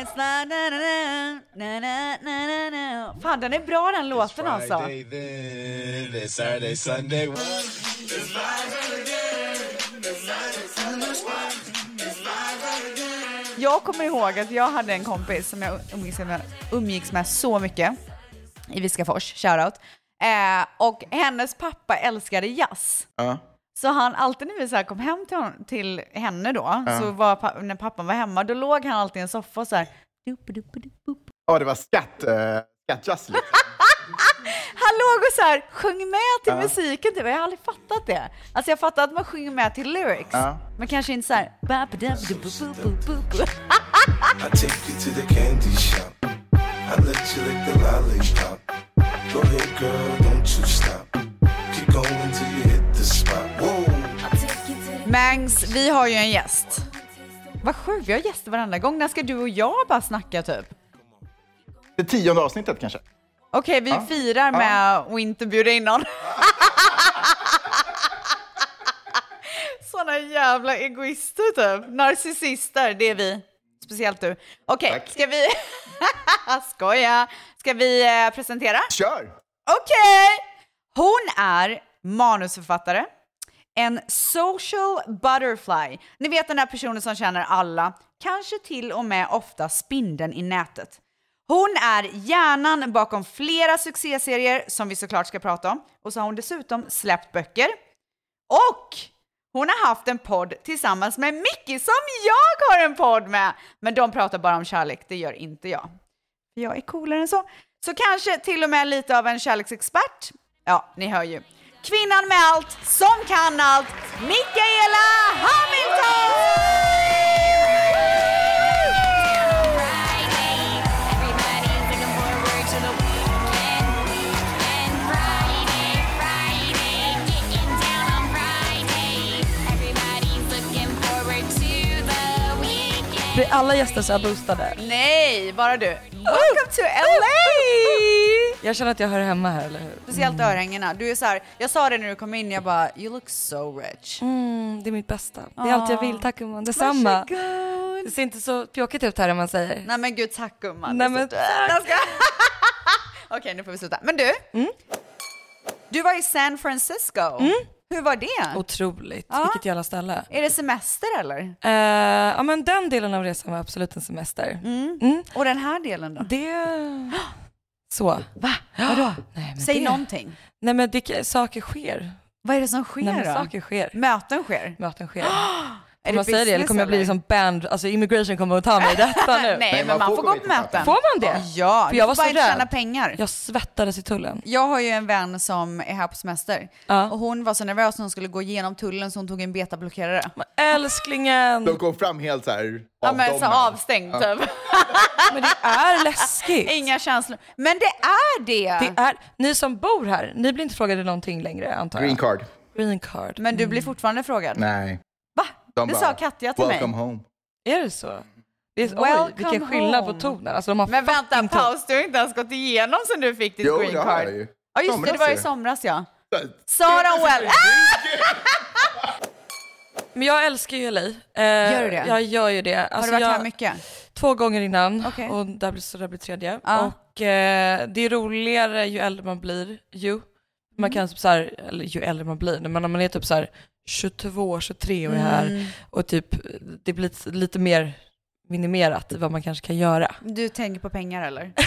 It's na na na na na na na Fan, den är bra den låten alltså. Jag kommer ihåg att jag hade en kompis som jag umgicks med, umgicks med så mycket i Viskafors, shoutout. Eh, och hennes pappa älskade jazz. Uh. Så han alltid när vi så här kom hem till, hon, till henne då, så var, när pappan var hemma, då låg han alltid i en soffa och så här. Ja, det var skatt, uh, skattjazz liksom. Han låg och så här sjöng med till musiken, typ. jag har aldrig fattat det. Alltså jag fattar att man sjunger med till lyrics, Ja. men kanske inte så här. Mangs, vi har ju en gäst. Vad sjukt, vi har gäster varenda gång. När ska du och jag bara snacka typ? Det tionde avsnittet kanske. Okej, vi firar med att inte bjuda in någon. Såna jävla egoister typ. Narcissister, det är vi. Speciellt du. Okej, Tack. ska vi... Skoja. Ska vi eh, presentera? Kör! Okej! Hon är manusförfattare, en social butterfly. Ni vet den där personen som känner alla, kanske till och med ofta spindeln i nätet. Hon är hjärnan bakom flera succéserier som vi såklart ska prata om. Och så har hon dessutom släppt böcker. Och hon har haft en podd tillsammans med Mickey som jag har en podd med. Men de pratar bara om kärlek, det gör inte jag. Jag är coolare än så. Så kanske till och med lite av en kärleksexpert. Ja, ni hör ju kvinnan med allt, som kan allt, Mikaela Hamilton! Blir alla gäster så här boostade? Nej, bara du. Welcome to LA! Jag känner att jag hör hemma här, eller hur? Speciellt örhängena. Du är så här, jag sa det när du kom in, jag bara you look so rich. Mm, det är mitt bästa. Det är allt jag vill, tack gumman. Detsamma. Varsågod. Det ser inte så pjåkigt ut här om man säger. Nej men gud tack gumman. Nej, men ska- Okej nu får vi sluta. Men du, du var i San Francisco. Hur var det? Otroligt. Ja. Vilket jävla ställe. Är det semester eller? Eh, ja men den delen av resan var absolut en semester. Mm. Och den här delen då? Det... Så. Va? Vadå? Nej, Säg det... någonting. Nej men det, saker sker. Vad är det som sker Nej då? saker sker. Möten sker? Möten sker. Är man säga det eller kommer jag bli liksom banned, alltså immigration kommer att ta mig i detta nu. Nej, men man, får gå på möten. Får man det? Ja, För jag var så inte tjäna rädd. pengar. Jag svettades i tullen. Jag har ju en vän som är här på semester Ja. och hon var så nervös när hon skulle gå igenom tullen så hon tog en betablockerare. Men älsklingen! De kom fram helt så här Ja men så avstängd typ. Men det är läskigt. Inga känslor. Men det är det! Det är, ni som bor här, ni blir inte frågade någonting längre antar jag? Green card. Green card. Men du blir fortfarande frågad? Nej. De det bara, sa Katja till Welcome mig. home. Är det så? Det är, Welcome oj, vilken skillnad home. på tonen. Alltså, de har Men vänta, fucking ton. paus, du har inte ens gått igenom sen du fick ditt Jo, green det har card. jag ju. Ja just det, det Somras var i ju. somras ja. Sara Well. Ah! Men jag älskar ju LA. Eh, Gör du det? Jag gör ju det. Har Alltså, du varit jag, här mycket? Två gånger innan Okej. och där blir, så där blir tredje. Ja. Och eh, det är roligare ju äldre man blir ju. Man kan typ så här, eller ju äldre man blir, men om man är typ så här 22, 23 och är här Mm. och typ det blir lite, lite mer minimerat vad man kanske kan göra. Du tänker på pengar eller?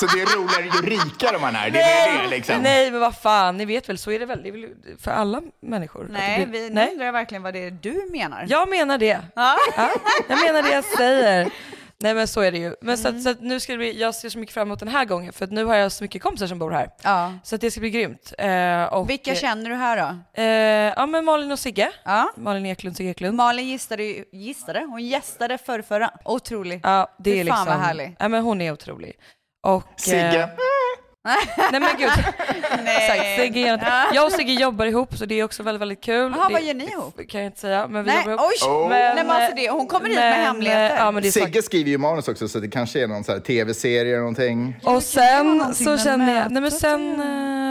Så det är roligare ju rikare man är. Det är det liksom. Nej men vad fan, ni vet väl, så är det väl, det är väl för alla människor. Nej, blir- vi, nu undrar jag verkligen vad det är du menar. Jag menar det. Ja. Ja, jag menar det jag säger. Nej men så är det ju. Men så, Mm. att, så att nu ska det bli, jag ser så mycket fram emot den här gången för att nu har jag så mycket kompisar som bor här. Ja. Så att det ska bli grymt. Eh, och, Vilka känner du här då? eh, Ja men Malin och Sigge. Ja. Malin Eklund, Sigge Eklund. Malin gistade, gistade? Hon gästade förr, förra. Otrolig. Ja, det Fy är fan liksom, vad härlig. Ja men hon är otrolig. Och, Sigge. Eh, Nej men gud. Exakt, Sigge gör inte- Ja. Jag och Sigge jobbar ihop så det är också väldigt, väldigt kul. Jaha, vad gör ni ihop? Kan jag inte säga, men vi Nej, jobbar ihop. oj! Oh. Nej, men alltså det, hon kommer hit med men, hemligheter. Ja, men det är Sigge sagt. skriver ju manus också så det kanske är någon så här tv-serie eller någonting. Och sen någonting så känner jag, nej men sen, äh,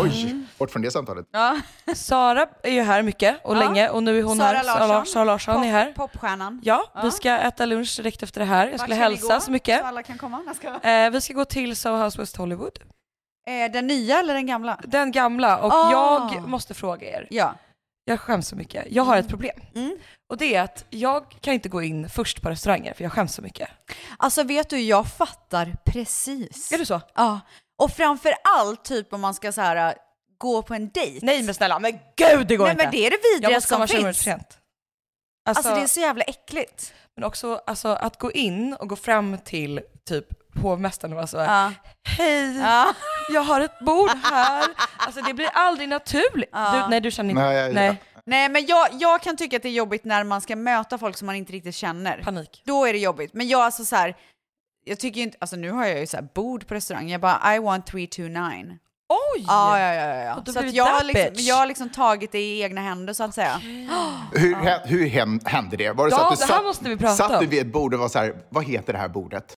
Oj, bort från det samtalet. Ja. Sara är ju här mycket och Ja. länge och nu är hon Sara här. Larsson. Sara, Sara Larsson är här. Pop, popstjärnan. Ja, Ja. vi ska äta lunch direkt efter det här. Jag Vart skulle ska ni hälsa gå? så mycket. Så alla kan komma. Jag ska. Eh, vi ska gå till Soho House West Hollywood. Eh, den nya eller den gamla? Den gamla. Och Ah. jag måste fråga er. Ja. Jag skäms så mycket. Jag har ett problem. Mm. Och det är att jag kan inte gå in först på restauranger för jag skäms så mycket. Alltså vet du, jag fattar precis. Är det så? Ja. Och framför allt typ om man ska så här äh, gå på en dejt. Nej men snälla, men gud det går Nej inte. men det är det jag vidrigaste som komma 20 minuter finns. för sent. Alltså, Alltså, det är så jävla äckligt. Men också alltså, att gå in och gå fram till typ hovmästaren och vara så här, Ja. hej, Ja. jag har ett bord här. Alltså det blir aldrig naturligt. Ja. Du, nej du känner inte, Nej, jag- nej, Nej men jag, jag kan tycka att det är jobbigt när man ska möta folk som man inte riktigt känner. panik. Då är det jobbigt. Men jag alltså så här, jag tycker ju inte, alltså nu har jag ju så här bord på restaurang. Jag bara I want 329. Oj! Ja, ja, ja, ja. Då Så att jag, har liksom, bitch. jag har liksom tagit det i egna händer så att säga. Hur, hä- hur hän- hände det? Var det så Ja, att du det här satt, måste vi prata satt du om. vid ett bord och var så här, vad heter det här bordet?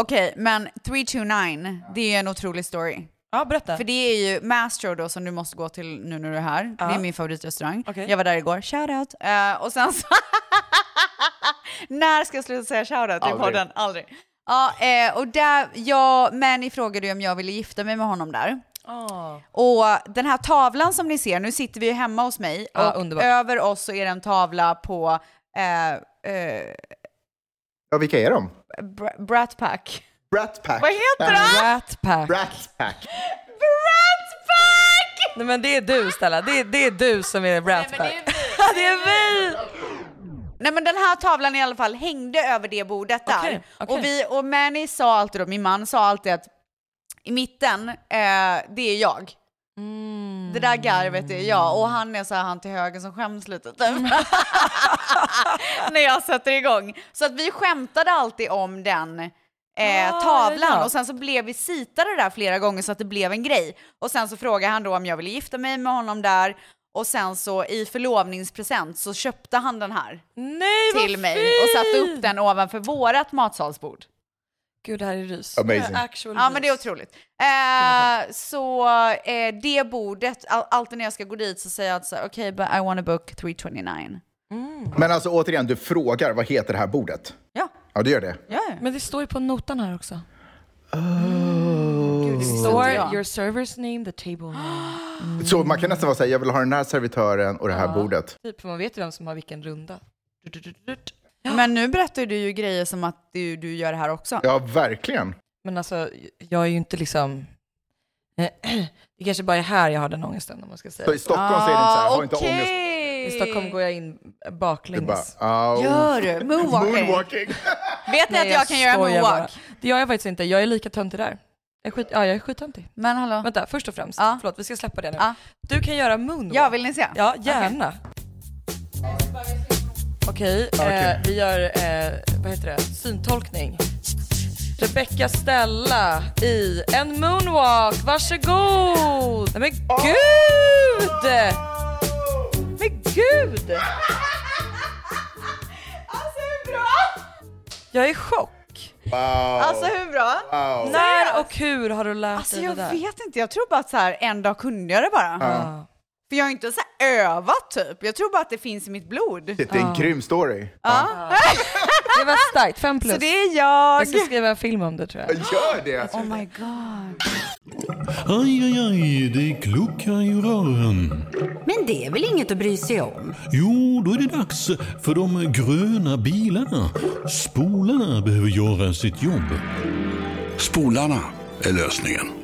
Okej, men 329, det är en otrolig story. Ja, berätta. För det är ju Mastro då som du måste gå till nu när du är här. Ja. Det är min favoritrestaurang. Okej. Jag var där igår, shoutout. Uh, och sen så... när ska jag sluta säga shoutout i Aldrig. podden? Aldrig. Ja, eh, och där, jag, Manny frågade ju om jag ville gifta mig med honom där. Ah. Och den här tavlan som ni ser, nu sitter vi ju hemma hos mig Ja, och underbart. över oss så är det en tavla på eh, eh, Ja, vilka är de? Br- Brat Pack. Brat Pack. Vad heter det? Rat pack. Brat Pack. Brat Pack! Nej men det är du Stella, det är, det är du som är Rat Nej, men pack. det är vi. Ja, det är vi! Nej men den här tavlan i alla fall hängde över det bordet där. Okej, okej. Och, vi, och Manny sa alltid då, min man sa alltid att i mitten, eh, det är jag. Mm. Det där garvet är jag och han är så här han till höger som skäms lite typ. När jag sätter igång. Så att vi skämtade alltid om den eh, Ah, tavlan och sen så blev vi sitade där flera gånger så att det blev en grej. Och sen så frågade han då om jag ville gifta mig med honom där och sen så i förlovningspresent så köpte han den här Nej till mig fint! och satte upp den ovanför vårat matsalsbord. Gud det här är rys. Amazing. Actual Ja men det är rys. otroligt. Eh, så eh, det bordet, all, alltid när jag ska gå dit så säger jag att så här, okej but I wanna book 329. Men alltså återigen, du frågar, vad heter det här bordet? Ja, Ja, du gör det. ja, ja. Men det står ju på notan här också. Visste står your server's name, the table name. Så man kan nästan vara så här, jag vill ha den här servitören och det här Ja. bordet. Typ, för man vet ju vem som har vilken runda. Du, du, du, du, du. Men nu berättar du ju grejer som att du, du gör det här också. Ja, verkligen. Men alltså, jag är ju inte liksom... Det kanske bara är här jag har den ångesten om man ska säga. Så i Stockholm så är det inte så här, Ah, ha inte ångest. I Stockholm går jag in baklänges. bara, oh. Gör du? Moonwalking? Moonwalking. Vet ni att jag kan göra skojar bara. moonwalk? Det gör jag faktiskt inte. Jag är lika töntig där. Jag är skit, ja, jag är skittöntig. Men hallå? Vänta, först och främst. Ja. Förlåt, vi ska släppa det nu. Ja. Du kan göra moonwalk. Ja, vill ni se? Ja, gärna. Okej, Okej. eh, vi gör, eh, vad heter det, syntolkning. Rebecca Stella i en moonwalk, varsågod! Nej men gud! Men gud! Alltså hur bra? Jag är i chock. Wow. Alltså hur bra? wow. När och hur har du lärt Alltså dig jag det där? vet inte, jag tror bara att så här, en dag kunde jag det bara. Ja. För jag har inte så här övat typ, jag tror bara att det finns i mitt blod. Det är en grym story. Ja. Det var starkt, fem plus. Så det är jag. Jag ska skriva en film om det tror jag. Gör det! Oh my god. Aj, aj, aj, det kluckar i rören. Men det är väl inget att bry sig om? Jo, då är det dags för de gröna bilarna. Spolarna behöver göra sitt jobb. Spolarna är lösningen.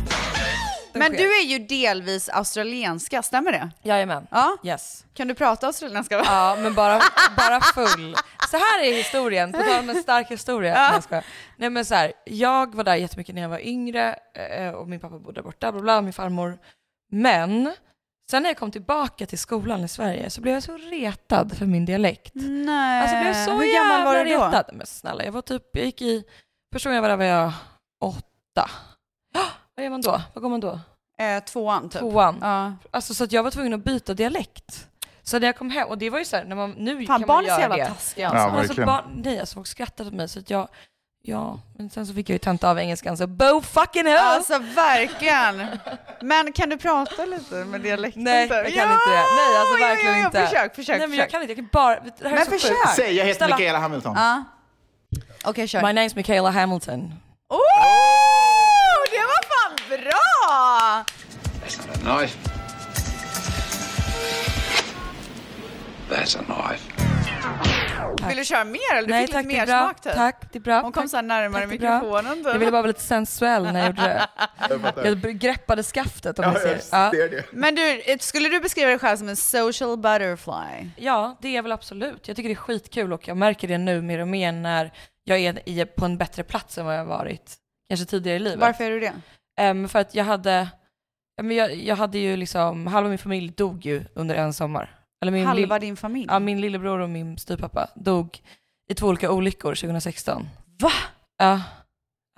Men sker. du är ju delvis australienska, stämmer det? Jajamän. Ja. Yes. Kan du prata australienska? Ja, men bara, bara full. Så här är historien, på tal om en stark historia. Ja. Nej, jag. Nej men så här, jag var där jättemycket när jag var yngre eh, och min pappa bodde där borta, bla bla, min farmor. Men sen när jag kom tillbaka till skolan i Sverige så blev jag så retad för min dialekt. Nej. Alltså jag blev så Hur gammal var du då? retad. Men snälla, jag var typ, jag gick i, första gången jag var där var jag åtta. Vad gör man då? Vad går man då? Eh, tvåan typ. Tvåan. Ja. Alltså så att jag var tvungen att byta dialekt. Så när jag kom hem, och det var ju så här, när man, nu Fan, kan barn man är göra så jävla det. taskiga Ja, alltså. verkligen. barn, nej, alltså folk skrattade åt mig så att jag, ja, men sen så fick jag ju tenta av engelskan så bo fucking hell! Alltså verkligen. Men kan du prata lite med dialekten? nej, typ? jag kan ja! inte det. Nej, alltså Jo, jo, verkligen jo, inte. Försök, försök, nej, men försök. jag kan inte, jag kan bara, det här är Men så försök. sjukt. Säg, jag heter Snälla. Michaela Hamilton. Ja. Okej, kör. My name's Michaela Hamilton. Oh, det var fan bra! That's not a knife. That's a knife. Vill du köra mer eller? Du Nej fick tack, lite mer bra. smak typ. Tack, det är bra. Hon kom tack. så här närmare Tack, mikrofonen. Jag ville bara vara lite sensuell när jag gjorde det. Jag greppade skaftet om Ja, ser. jag Ja. ser det. Men du, skulle du beskriva dig själv som en social butterfly? Ja, det är jag väl absolut. Jag tycker det är skitkul och jag märker det nu mer och mer när jag är i- på en bättre plats än vad jag har varit kanske tidigare i livet. Varför är du det? Ehm, för att jag hade, ja, men jag, jag hade ju liksom, halva min familj dog ju under en sommar. Eller min Halva din familj? Ja, min lillebror och min styvpappa dog i två olika olyckor 2016. Va? Ja.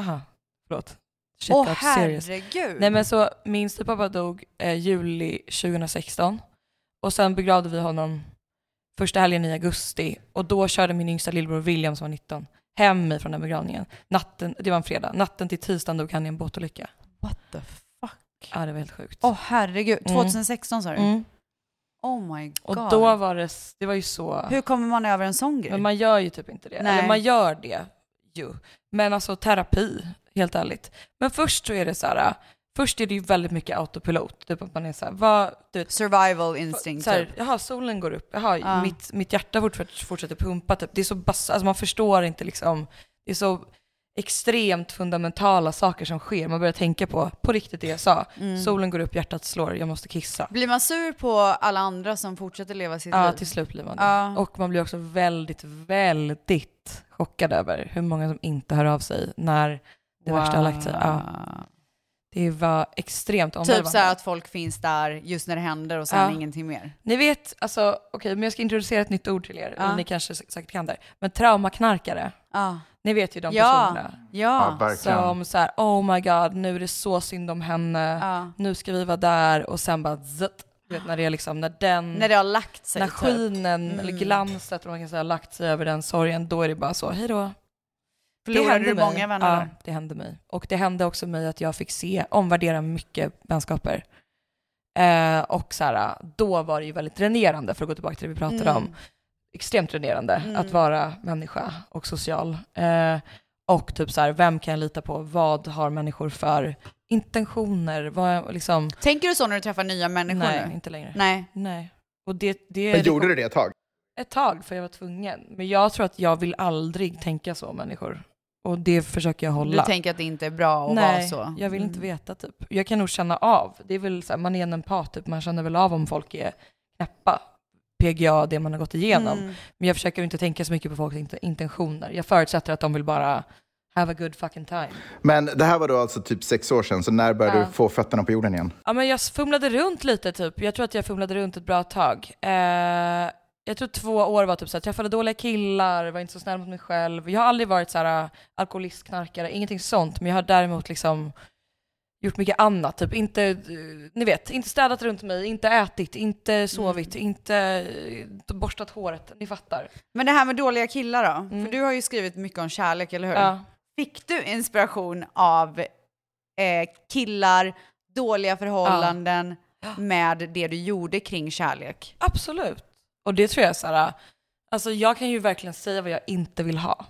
Aha, förlåt. Shit Åh got serious. herregud. Nej men så min styvpappa dog eh, juli 2016 och sen begravde vi honom första helgen i augusti och då körde min yngsta lillebror William som var 19 hem mig från den begravningen. Natten, det var en fredag, natten till tisdagen dog han i en båtolycka. What the Ja det var helt sjukt. Åh herregud, Mm. 2016 sa du? Mm. Oh my god. Och då var det, det var ju så... Hur kommer man över en sån grej? Men man gör ju typ inte det. Nej. Eller man gör det ju. Men alltså terapi, helt ärligt. Men först så är det så här, först är det ju väldigt mycket autopilot. Typ att man är så här, vad, du Survival instinct så här, typ. jaha, solen går upp, jaha, Ja. mitt, mitt hjärta fortsätter, fortsätter pumpa. Typ. Det är så bas, alltså man förstår inte liksom, det är så extremt fundamentala saker som sker. Man börjar tänka på, på riktigt det jag sa. Mm. Solen går upp, hjärtat slår, jag måste kissa. Blir man sur på alla andra som fortsätter leva sitt Ja, liv? till slut blir man det. Ja. Och man blir också väldigt, väldigt chockad över hur många som inte hör av sig när det värsta har lagt sig. Ja. Det var extremt omvälvande. Typ så här att folk finns där just när det händer och sen Ja. ingenting mer. Ni vet, alltså, okej, men jag ska introducera ett nytt ord till er, Ja. ni kanske sä- säkert kan det. Men traumaknarkare, Ja. ni vet ju de Ja. personerna. Ja. verkligen. Som så här, oh my god, nu är det så synd om henne, Ja. nu ska vi vara där och sen bara zzt, du vet när det är liksom, när den, När det har lagt sig när typ. skinen Mm. eller glanset, man kan säga, har lagt sig över den sorgen, då är det bara så, hej då. Förlorade du mig. många vänner Ja, det hände mig. Och det hände också mig att jag fick se, omvärdera mycket vänskaper. Eh, och så här, då var det ju väldigt dränerande, för att gå tillbaka till det vi pratade Mm. om. Extremt dränerande Mm. att vara människa och social. Eh, och typ så här, vem kan jag lita på? Vad har människor för intentioner? Vad, liksom, Tänker du så när du träffar nya människor nej, nu? inte längre. Nej. Nej. Och det, det, Men det gjorde du det ett tag? Ett tag, för jag var tvungen. Men jag tror att jag vill aldrig tänka så om människor. Och det försöker jag hålla. Du tänker att det inte är bra att Nej, vara så? jag vill inte Mm. veta typ. Jag kan nog känna av. Det är väl så här, man är en empat, typ. man känner väl av om folk är knäppa. PGA, det man har gått igenom. Mm. Men jag försöker inte tänka så mycket på folks int- intentioner. Jag förutsätter att de vill bara have a good fucking time. Men det här var då alltså typ sex år sedan, så när började Ja. du få fötterna på jorden igen? Ja, men jag fumlade runt lite typ. Jag tror att jag fumlade runt ett bra tag. Eh, jag tror två år var typ så här, träffade dåliga killar, var inte så snäll mot mig själv. Jag har aldrig varit så här äh, alkoholist, knarkare, ingenting sånt. Men jag har däremot liksom gjort mycket annat. Typ inte, eh, ni vet, inte städat runt mig, inte ätit, inte sovit, inte eh, borstat håret. Ni fattar. Men det här med dåliga killar då? För du har ju skrivit mycket om kärlek, eller hur? Mm. Ja. Fick du inspiration av eh, killar, dåliga förhållanden med det du gjorde kring kärlek? Absolut. Och det tror jag är så här, alltså jag kan ju verkligen säga vad jag inte vill ha.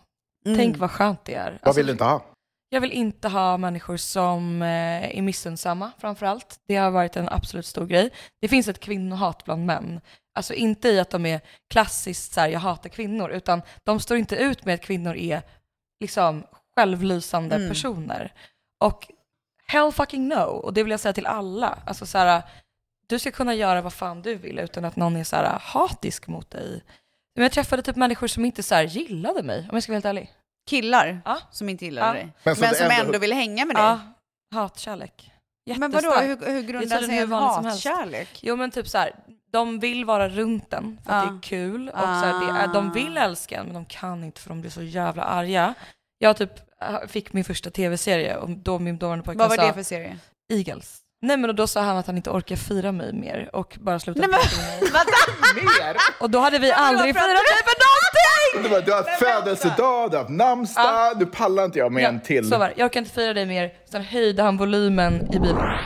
Mm. Tänk vad skönt det är. Vad Alltså, vill du inte ha? Jag vill inte ha människor som eh, är missunnsamma framför allt. Det har varit en absolut stor grej. Det finns ett kvinnohat bland män. Alltså inte i att de är klassiskt så här, jag hatar kvinnor, utan de står inte ut med att kvinnor är liksom självlysande Mm. personer. Och hell fucking no. Och det vill jag säga till alla. Alltså så här, du ska kunna göra vad fan du vill utan att någon är så här hatisk mot dig. Men jag träffade typ människor som inte så här gillade mig, om jag ska vara helt ärlig. Killar Ja. som inte gillade Ja. dig. Men Men, så det som ändå- ändå ville hänga med dig. Ja, hatkärlek. Men vadå, hur, hur grundar sig en som hatkärlek? Jo men typ så här, de vill vara runt en för att Ja. det är kul och så här, det är, de vill älska en men de kan inte för de blir så jävla arga. Jag typ äh, fick min första tv-serie och då min dåvarande pojkvän Vad var sa det för serie? Eagles. Nej men och då sa han att han inte orkar fira mig mer och bara slutade Nej, men- prata med mig. Mer? Och då hade vi aldrig firat mig för någonting! Du, bara, du har haft födelsedag, du har haft namnsdag, nu pallar inte jag med en till. Så var det. jag orkar inte fira dig mer. Sen höjde han volymen i bilen.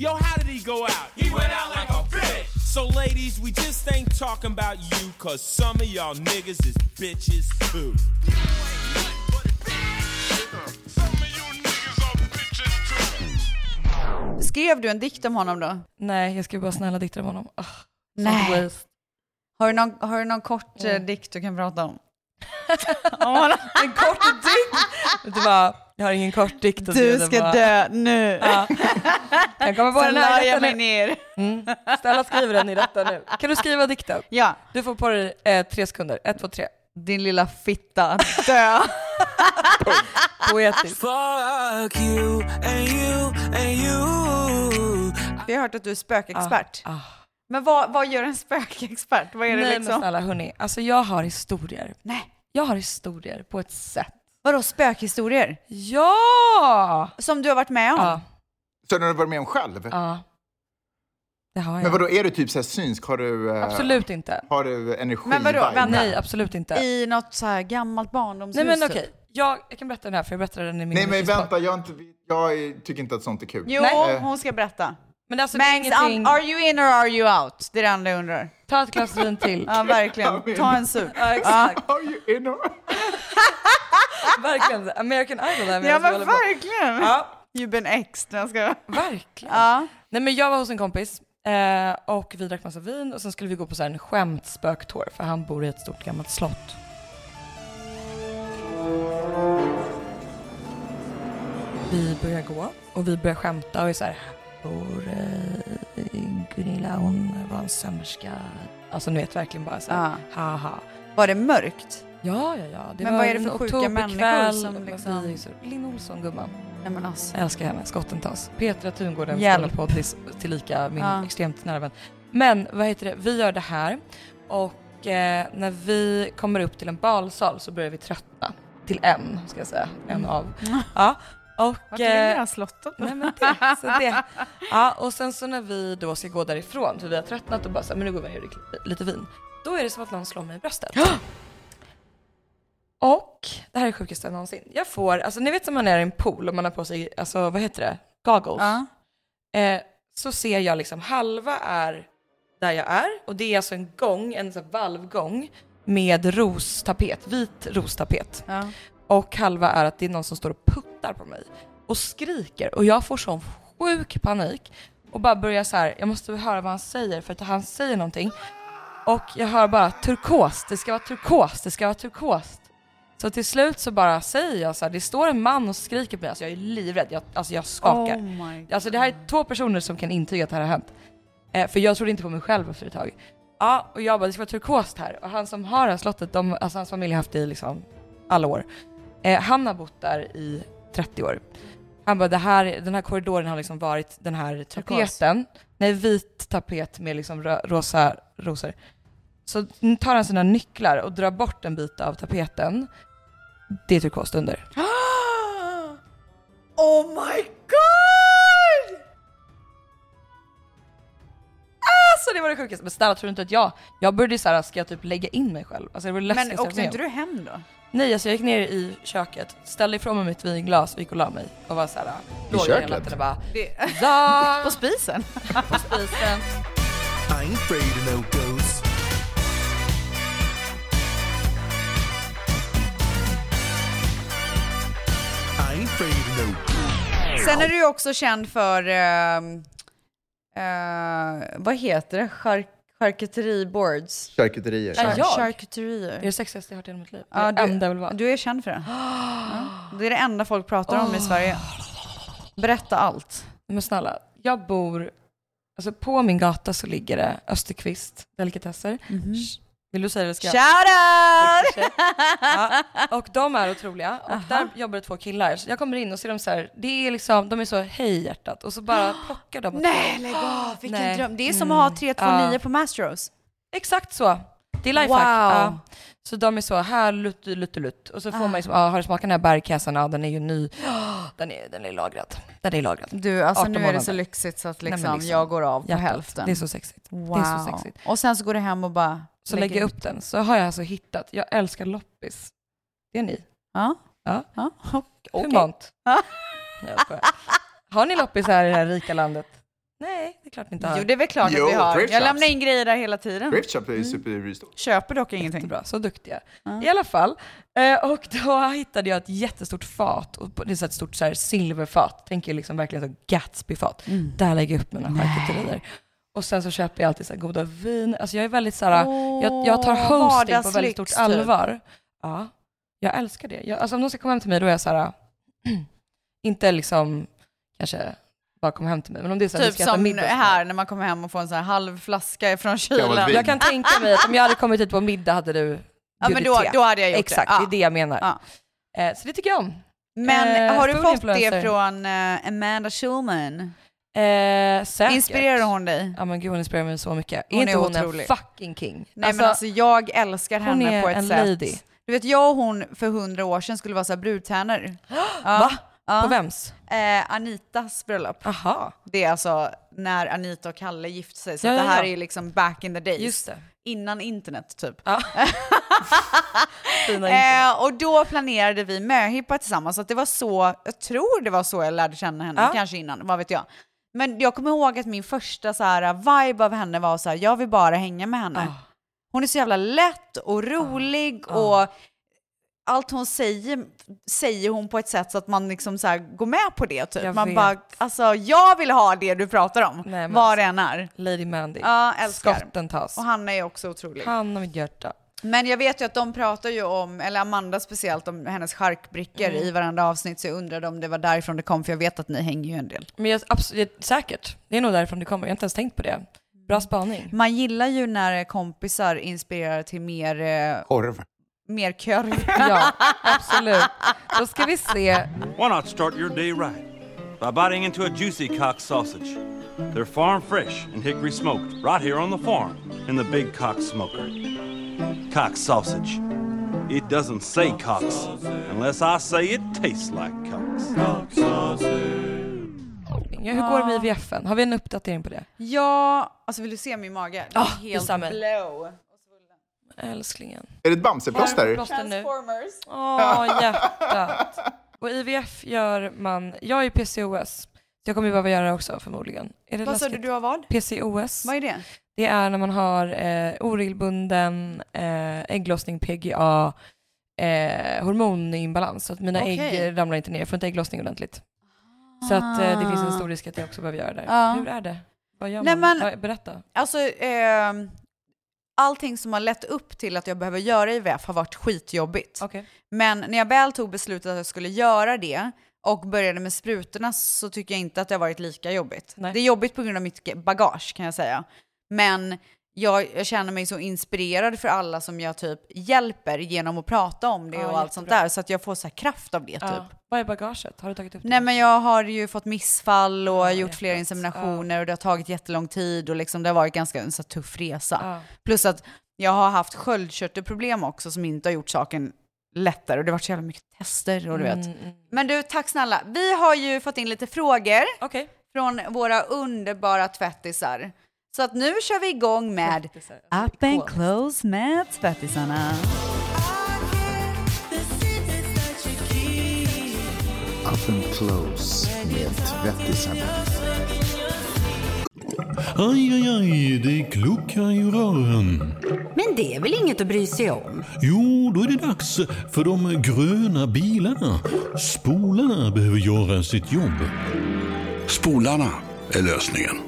Yo, how did he go out? He went out like a bitch. So, ladies, we just ain't talking about you, cause some of y'all niggas is bitches too. Skrev du en dikt om honom då? Nej, jag skrev bara snälla dikter om honom. Oh, Nej. Har du någon, har du någon kort eh, dikt du kan prata om? en kort dikt? Du vad, jag har ingen kort dikt. att Du ska bara- dö nu. Ja. Jag kommer på Sen den här jag mig ner. Mm. Stella skriver den i rätta nu. Kan du skriva dikten? Ja. Du får på dig eh, tre sekunder. Ett, två, tre. Din lilla fitta, dö. Poetiskt. Vi har hört att du är spökexpert. Ah, ah. Men vad, vad gör en spökexpert? Vad är det Nej men liksom? snälla hörni, alltså jag har historier. Nej. Jag har historier på ett sätt. Vadå spökhistorier? Ja! Som du har varit med om? Ja, Så du har varit med om själv? ja. Har jag. Men vadå, är du typ så här synsk? Har du, eh, Absolut inte. Har du energi? Men vadå, vänta. Nej, absolut inte. I något så här gammalt barndomshus? Nej men typ? okej, jag, jag kan berätta den här för jag berättade den i min Nej men vänta, jag, inte, jag tycker inte att sånt är kul. Jo, Eh, hon ska berätta. Men alltså Mangs, ingenting, are you in or are you out? Det är det enda jag undrar. ta ett glas vin till. Ja, verkligen. Ta en sup. Ja, exakt. Are you in or... Verkligen. American Idol där Ja men verkligen. Ja, You've been ex. Jag ska... verkligen. Ja. Nej men jag var hos en kompis eh, och vi drack massa vin och sen skulle vi gå på så här en skämtspöktour för han bor i ett stort gammalt slott. Vi börjar gå och vi börjar skämta och är så här, här bor eh, Gunilla, hon var en sömmerska. Alltså ni vet verkligen bara så här, Ja. haha. Var det mörkt? Ja, ja, ja. Det Men var vad är det för sjuka människor som liksom- Linn Olsson, gumman. Nej men alltså. Jag älskar henne, skotten tas. Petra Tungården Hjälp. spelar på till, tillika min Ja. extremt nära vän. Men vad heter det, vi gör det här och eh, när vi kommer upp till en balsal så börjar vi tröttna. Till en, ska jag säga. En av. Ja. Och, Vart det eh, slottet? Nej men det, så det. Ja, och sen så när vi då ska gå därifrån, för vi har tröttnat och bara så här, men nu går vi och gör lite vin. Då är det som att någon slår mig i bröstet. Och det här är sjukaste någonsin. Jag får, alltså ni vet som man är i en pool och man har på sig, alltså vad heter det, goggles. Ja. Eh, så ser jag liksom halva är där jag är och det är alltså en gång, en sån valvgång med rostapet, vit rostapet. Ja. Och halva är att det är någon som står och puttar på mig och skriker och jag får sån sjuk panik och bara börjar så här, jag måste höra vad han säger för att han säger någonting och jag hör bara turkos, det ska vara turkos, det ska vara turkos. Så till slut så bara säger jag så här, det står en man och skriker på mig, alltså jag är livrädd, jag, alltså jag skakar. Oh. Alltså det här är två personer som kan intyga att det här har hänt. Eh, för jag trodde inte på mig själv efter ett tag. Ja, och jag bara, det ska vara turkost här. Och han som har det här slottet, de, alltså hans familj har haft det i liksom alla år. Eh, han har bott där i 30 år. Han bara, det här, den här korridoren har liksom varit den här tapeten. Nej, vit tapet med liksom rö- rosa rosor. Så tar han sina nycklar och drar bort en bit av tapeten. Det är turkost under. Oh my god! Alltså det var det sjukaste. Men snälla tror du inte att jag, jag började såhär, ska jag typ lägga in mig själv? Alltså det var det Men läskigaste jag åkte varit inte du hem då? Nej alltså jag gick ner i köket, ställde ifrån mig mitt vinglas och gick och la mig. Och var såhär, låg hela köket? natten och bara Det... ja, På spisen? på spisen. I ain't afraid of no ghosts. Sen är du ju också känd för, ehm, eh, vad heter det, Char charkuteriboards? Charkuterier. Ja, jag? Charkuterier. Det är det sexigaste jag hört i hela mitt liv. Ja, det enda jag vill vara. Du är känd för det. Ja. Det är det enda folk pratar om i Sverige. Berätta allt. Men snälla, jag bor, alltså på min gata så ligger det Österqvist delikatesser. Sh- Vill du säga det? Ska jag- Shout out! ja, och de är otroliga och där jobbar det två killar. Så jag kommer in och ser dem så här, det är liksom, de är så hej hjärtat och så bara plockar de Nej, lägg av! Vilken Nej. dröm. Det är som Mm. att ha 329 Ja. på Mastros. Exakt så. Det är lifehack. Wow. Ja. Så de är så, här lutt, lutt, lutt. Och så får man liksom, ja, har du smakat den här bärkassen? Ja, den är ju ny. Den är, den är lagrad. Den är lagrad. Du, alltså 18 nu är det månader. så lyxigt så att Nej, liksom, men liksom, jag går av på hjärtat. hälften. Det är så sexigt. Wow. Det är så sexigt. Och sen så går du hem och bara... Så lägger jag upp den, så har jag alltså hittat, jag älskar loppis. Det är ni. Ja. Ja. ja. Humant. Jag skojar. Har ni loppis här i det här rika landet? Nej, det är klart ni inte har. Jo, det är väl klart Jo, att vi har. thrift Jag lämnar in grejer där hela tiden. Thrift shop är ju superstort. Köper dock ingenting. Jättebra, så duktiga. I alla fall. Eh, och då hittade jag ett jättestort fat. Och det är så ett stort så här silverfat. Tänker liksom verkligen så Gatsby-fat. Mm. Där lägger jag upp mina charkuterier. Och sen så köper jag alltid så här goda vin. Alltså jag är väldigt så här, jag, jag tar hosting på väldigt stort typ. allvar. Ja, jag älskar det. Jag, alltså om någon ska komma hem till mig då är jag så här, inte liksom kanske bara komma hem till mig, men om det är så här, Typ ska som middag. här när man kommer hem och får en sån här halv flaska från kylen. Jag kan tänka mig att om jag hade kommit hit på middag hade du Ja, men då- då hade jag gjort det. Exakt, Ja. det är det jag menar. Eh, så det tycker jag om. Men Eh, har du fått influencer. det från eh, Amanda Schulman? Eh, säkert. Inspirerar hon dig? Ja men gud hon inspirerar mig så mycket. Hon är inte är hon otrolig. en fucking king? Nej men alltså jag älskar hon henne är på ett en sätt. lady. Du vet jag och hon för hundra år sedan skulle vara så här brudtärnor. Va? På vems? Eh, Anitas bröllop. Aha. Det är alltså när Anita och Kalle gifte sig. Så Ja, ja, det här ja. är liksom back in the days. Just det. Innan internet typ. Fina eh, och då planerade vi möhippa tillsammans. Så att det var så, jag tror det var så jag lärde känna henne, Ja. kanske innan, vad vet jag. Men jag kommer ihåg att min första så här, vibe av henne var så här, jag vill bara hänga med henne. Ah. Hon är så jävla lätt och rolig och allt hon säger, säger hon på ett sätt så att man liksom så går med på det. Typ. Jag Man vet. bara, alltså jag vill ha det du pratar om, Nej, vad alltså, det än är. Lady Mandy. Ja, älskar. Skotten tas. Och Hanna är också otrolig. Han och mitt hjärta. Men jag vet ju att de pratar ju om, eller Amanda speciellt, om hennes charkbrickor Mm. i varandra avsnitt, så jag undrade om det var därifrån det kom, för jag vet att ni hänger ju en del. Men jag, absolut, säkert. Det är nog därifrån det kommer. Jag har inte ens tänkt på det. Bra spaning. Man gillar ju när kompisar inspirerar till mer, eh, Korv. mer korv. Ja, absolut. Då ska vi se. Why not start your day right by biting into a juicy cock sausage? They're farm fresh and hickory smoked right here on the farm in the Big Cock Smoker. Cock sausage. It doesn't say cocks unless I say it tastes like cocks. Ja, hur går det med IVFen? Har vi en uppdatering på det? Ja, alltså vill du se min mage? Den är Ah, helt detsamma. blow. Älsklingen. Är det ett Bamseplåster? Plåster nu. Transformers. Åh, hjärtat. Och IVF gör man, jag är ju PCOS, så jag kommer ju behöva göra det också förmodligen. Är det Vad sa du, läskigt? du har vad? PCOS. Vad är det? Det är när man har eh, oregelbunden eh, ägglossning, PGA, eh, hormoninbalans. Så att mina Okej. ägg ramlar inte ner, jag får inte ägglossning ordentligt. Så att eh, det finns en stor risk att jag också behöver göra det. Ja. Hur är det? Vad gör Nej, man? men- Ja, Berätta. Alltså, eh, allting som har lett upp till att jag behöver göra IVF har varit skitjobbigt. Okej. Men när jag väl tog beslutet att jag skulle göra det och började med sprutorna så tycker jag inte att det har varit lika jobbigt. Nej. Det är jobbigt på grund av mitt bagage kan jag säga. Men jag, jag känner mig så inspirerad för alla som jag typ hjälper genom att prata om det Ja, och allt sånt där. Så att jag får så kraft av det typ. Ja. Vad är bagaget? Har du tagit upp det? Nej men jag har ju fått missfall och Ja, gjort flera inseminationer och det har tagit jättelång tid och liksom det har varit ganska en så tuff resa. Plus att jag har haft sköldkörtelproblem också som inte har gjort saken lättare och det har varit så jävla mycket tester och du vet. Mm, mm. Men du, tack snälla. Vi har ju fått in lite frågor Okej. från våra underbara tvättisar. Så att nu kör vi igång med Up and Close med tvättisarna. Up and close med tvättisarna. Aj, aj, aj, det kluckar i rören. Men det är väl inget att bry sig om? Jo, då är det dags för de gröna bilarna. Spolarna behöver göra sitt jobb. Spolarna är lösningen.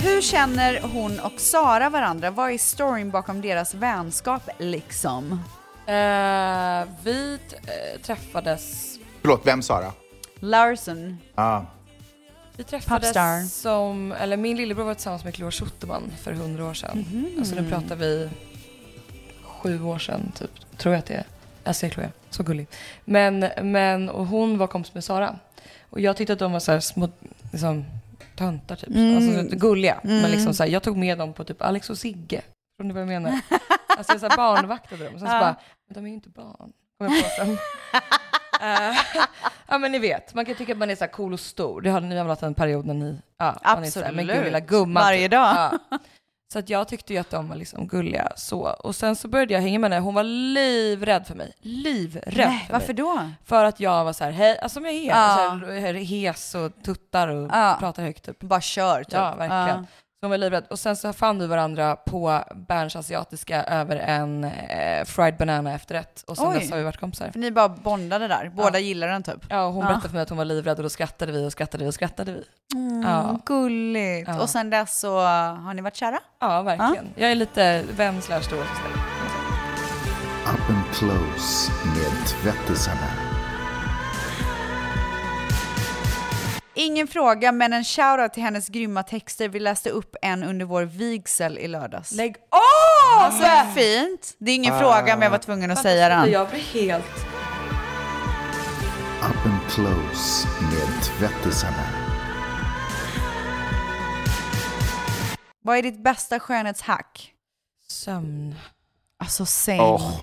Hur känner hon och Sara varandra? Vad är storyn bakom deras vänskap liksom? Eh, vi eh, träffades... Förlåt, vem Sara? Larson. Ah. Vi träffades Popstar. som, eller min lillebror var tillsammans med Cleo Schutterman för hundra år sedan. Mhm. Alltså nu pratar vi sju år sedan typ, tror jag att det är. Jag ser Chloe, så gullig. Men, men, och hon var kompis med Sara. Och jag tyckte att de var så här små, liksom, töntar typ. Mm. Alltså gulliga. Mm. Men liksom så här, jag tog med dem på typ Alex och Sigge. Förstår ni vad jag menar? Alltså jag så här barnvaktade dem. Och sen så Ja. bara, men de är ju inte barn. Kom jag på sen. Eh, ja men ni vet, man kan tycka att man är så här cool och stor. Det har ni väl haft en period när ni, ja, man är så här, men gud lilla gumman. Varje typ. dag. Ja. Så att jag tyckte ju att de var liksom gulliga så. Och sen så började jag hänga med henne, hon var livrädd för mig. Livrädd Nej, för varför mig. då? För att jag var så här, hej, alltså som jag är, Ja. så här, hes och tuttar och pratar högt typ. Bara kör typ. Ja, verkligen. Ja. Så hon var livrädd. Och sen så fann vi varandra på Berns asiatiska över en eh, fried banana efterrätt. Och sen Oj. dess har vi varit kompisar. För ni bara bondade där, båda gillar den typ. Ja, och hon Ja. berättade för mig att hon var livrädd och då skrattade vi och skrattade vi och skrattade vi. Mm, Ja. Gulligt. Ja. Och sen dess så har ni varit kära? Ja, verkligen. Jag är lite vän slash. Up and close med tvättisarna. Ingen fråga, men en shoutout till hennes grymma texter. Vi läste upp en under vår vigsel i lördags. Lägg Åh, av! så fint! Det är ingen Ah. fråga, men jag var tvungen att säga den. Jag blir helt... Up and close med tvättisarna. Vad är ditt bästa skönhetshack? Sömn. Alltså same. Åh.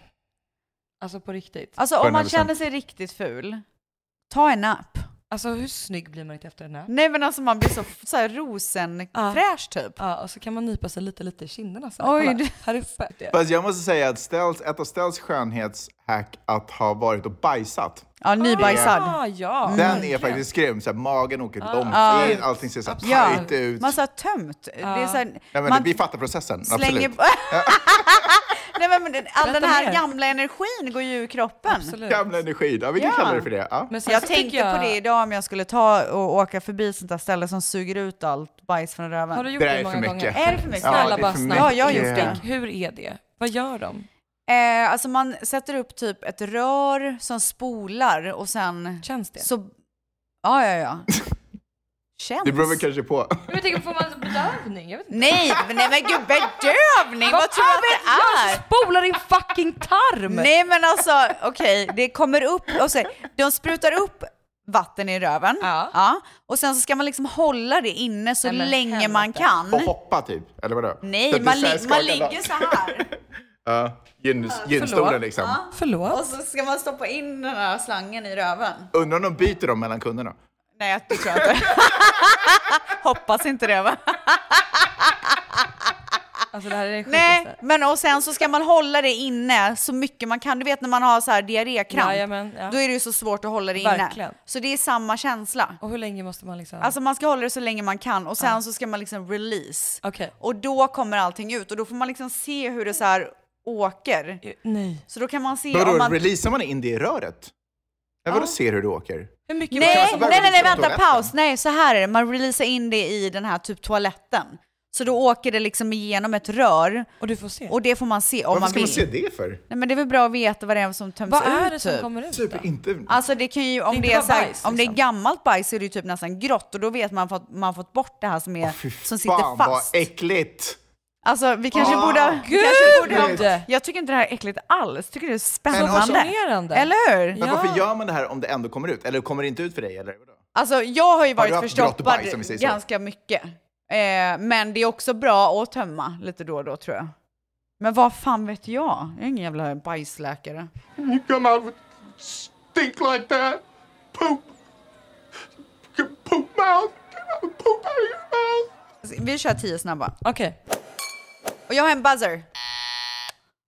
Alltså på riktigt. Alltså om man 100%. känner sig riktigt ful, ta en napp. Alltså hur snygg blir man inte efter en nap? Nej men alltså man blir så, så här rosenfräsch typ. Ja, och så kan man nypa sig lite, lite i kinderna så här. Oj, Kolla, du- här uppe. Fast jag måste säga att Stells, ett av Stells skönhetshack att ha varit och bajsat. Ja, nybajsad. Ah, ja. Den är faktiskt grym. Så här, magen åker långt Ja. in, allting ser så här Ja, tajt ut. man så här tömt. Det är så här, Nej, men man Vi fattar processen, slänger... absolut. Nej men men all den här mer. gamla energin går ju ur kroppen. Absolut. Gamla energin, ja, vi kan Ja. kalla det för det. Ja. Men sen Jag så tänkte tycker jag... på det idag om jag skulle ta och åka förbi sånt där ställe som suger ut allt bajs från röven. Har du gjort Det det, där är många för gånger? mycket. Är det för mycket? Ja, Snälla det är bara för snabbt. Ja, jag har gjort mycket. det. Hur är det? Vad gör de? Eh, alltså man sätter upp typ ett rör som spolar och sen Känns det? så... Ja, ja, ja. Känns. Det beror väl kanske på. Jag tänker, får man bedövning? Jag vet inte. Nej, men- nej men gud, bedövning! Vad tror du att det är? Spola din fucking tarm! Nej men alltså, okej, det kommer upp, och så, de sprutar upp vatten i röven, Ja. och sen så ska man liksom hålla det inne så Nej, men länge helvete. man kan. Och hoppa typ, eller vadå? Nej, man, så här li- man ligger så här. Ja, gyn, gynstolen liksom. Förlåt? och så ska man stoppa in den här slangen i röven. Undrar om de byter dem mellan kunderna? Nej, jag- det tror jag inte. Hoppas inte det va? Alltså det här är det Nej, sjukaste. men och sen så ska man hålla det inne så mycket man kan. Du vet när man har så här diarrékramp, Jajamän, ja. då är det ju så svårt att hålla det inne. Verkligen. Så det är samma känsla. Och hur länge måste man liksom... Alltså man ska hålla det så länge man kan och sen så ska man liksom release. Okej. Och då kommer allting ut och då får man liksom se hur det så här åker. Nej. Så då kan man se Vadå, man... releasar man in det i röret? Nej, vadå ser hur det åker? Hur mycket Nej, Alltså, nej, nej, nej, releasa vänta, toaletten. paus. Nej, så här är det. Man releasar in det i den här typ toaletten. Så då åker det liksom igenom ett rör Och du får se. och det får man se om Varför man ska vill. man se det för? Nej, men det är väl bra att veta vad det är som töms Vad ut. är det som typ. kommer ut Typ då? inte... Alltså det kan ju, om Det är det, är, så här, bajs, om det är liksom. gammalt bajs så är det ju typ nästan grått och då vet man att man har fått bort det här som, är, Fy som sitter fan fast. vad äckligt! Alltså vi kanske Ah, borde... Gud! kanske borde ha, jag tycker inte det här är äckligt alls, tycker det är spännande. Eller hur? Men varför gör man det här om det ändå kommer ut? Eller kommer det inte ut för dig? Eller? Alltså jag har ju Har varit grått förstoppad bajs, ganska mycket. Eh, men det är också bra att tömma lite då och då tror jag. Men vad fan vet jag? Jag är ingen jävla bajsläkare. You come out with stink like that. Poop. Poop mouth. Poop out of your mouth. Vi kör tio snabba. Okej. Och jag har en buzzer.